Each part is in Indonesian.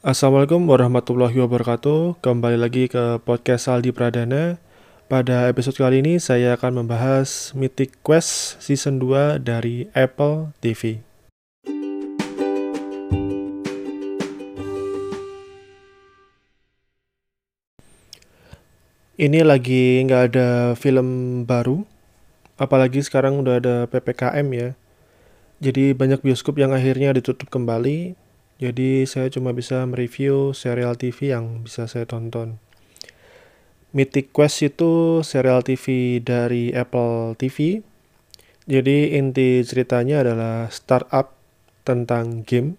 Assalamualaikum warahmatullahi wabarakatuh. Kembali lagi ke podcast Saldi Pradana. Pada episode kali ini saya akan membahas Mythic Quest Season 2 dari Apple TV. Ini lagi nggak ada film baru, apalagi sekarang udah ada PPKM ya. Jadi banyak bioskop yang akhirnya ditutup kembali, jadi saya cuma bisa mereview serial TV yang bisa saya tonton. Mythic Quest itu serial TV dari Apple TV. Jadi inti ceritanya adalah startup tentang game,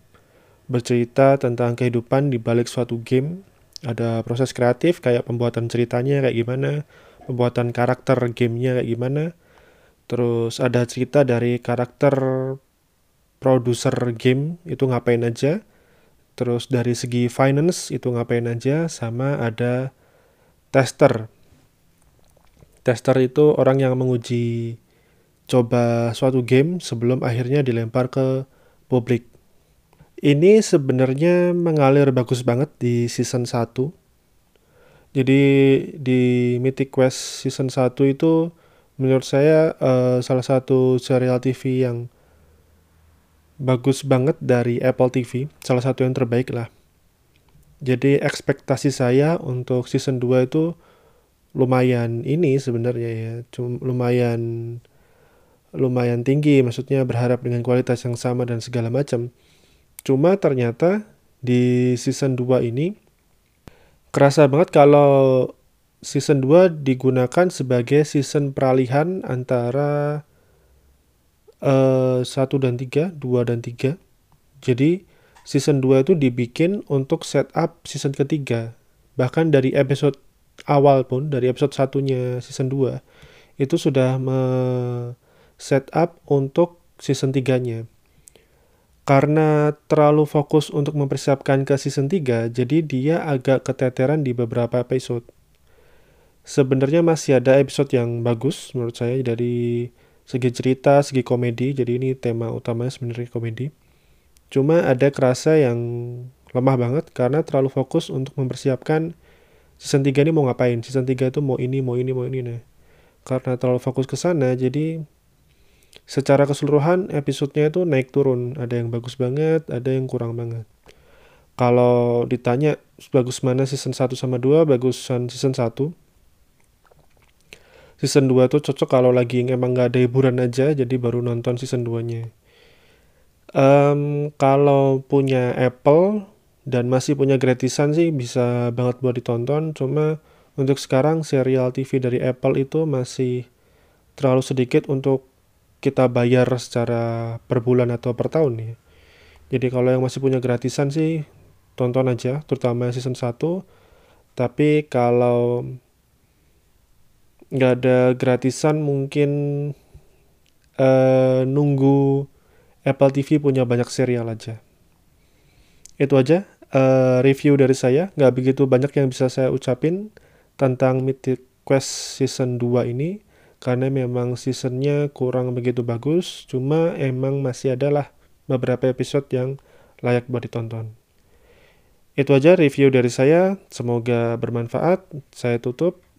bercerita tentang kehidupan di balik suatu game. Ada proses kreatif kayak pembuatan ceritanya kayak gimana, pembuatan karakter gamenya kayak gimana. Terus ada cerita dari karakter produser game itu ngapain aja, terus dari segi finance itu ngapain aja, sama ada tester. Tester itu orang yang menguji coba suatu game sebelum akhirnya dilempar ke publik. Ini sebenarnya mengalir bagus banget di season 1. Jadi di Mythic Quest season 1 itu menurut saya uh, salah satu serial TV yang bagus banget dari Apple TV, salah satu yang terbaik lah. Jadi ekspektasi saya untuk season 2 itu lumayan ini sebenarnya ya, cuma lumayan lumayan tinggi, maksudnya berharap dengan kualitas yang sama dan segala macam. Cuma ternyata di season 2 ini kerasa banget kalau season 2 digunakan sebagai season peralihan antara uh, dan 3, 2 dan 3. Jadi season 2 itu dibikin untuk setup season ketiga. Bahkan dari episode awal pun, dari episode satunya season 2, itu sudah me setup untuk season 3-nya. Karena terlalu fokus untuk mempersiapkan ke season 3, jadi dia agak keteteran di beberapa episode. Sebenarnya masih ada episode yang bagus menurut saya dari segi cerita, segi komedi. Jadi ini tema utamanya sebenarnya komedi. Cuma ada kerasa yang lemah banget karena terlalu fokus untuk mempersiapkan season 3 ini mau ngapain. Season 3 itu mau ini, mau ini, mau ini. Nah. Karena terlalu fokus ke sana, jadi secara keseluruhan episodenya itu naik turun. Ada yang bagus banget, ada yang kurang banget. Kalau ditanya bagus mana season 1 sama 2, bagusan season 1 season 2 tuh cocok kalau lagi emang nggak ada hiburan aja jadi baru nonton season 2 nya um, kalau punya Apple dan masih punya gratisan sih bisa banget buat ditonton cuma untuk sekarang serial TV dari Apple itu masih terlalu sedikit untuk kita bayar secara per bulan atau per tahun ya. Jadi kalau yang masih punya gratisan sih tonton aja terutama season 1 tapi kalau nggak ada gratisan mungkin uh, nunggu Apple TV punya banyak serial aja. Itu aja uh, review dari saya. Nggak begitu banyak yang bisa saya ucapin tentang Mythic Quest Season 2 ini. Karena memang seasonnya kurang begitu bagus. Cuma emang masih adalah beberapa episode yang layak buat ditonton. Itu aja review dari saya. Semoga bermanfaat. Saya tutup.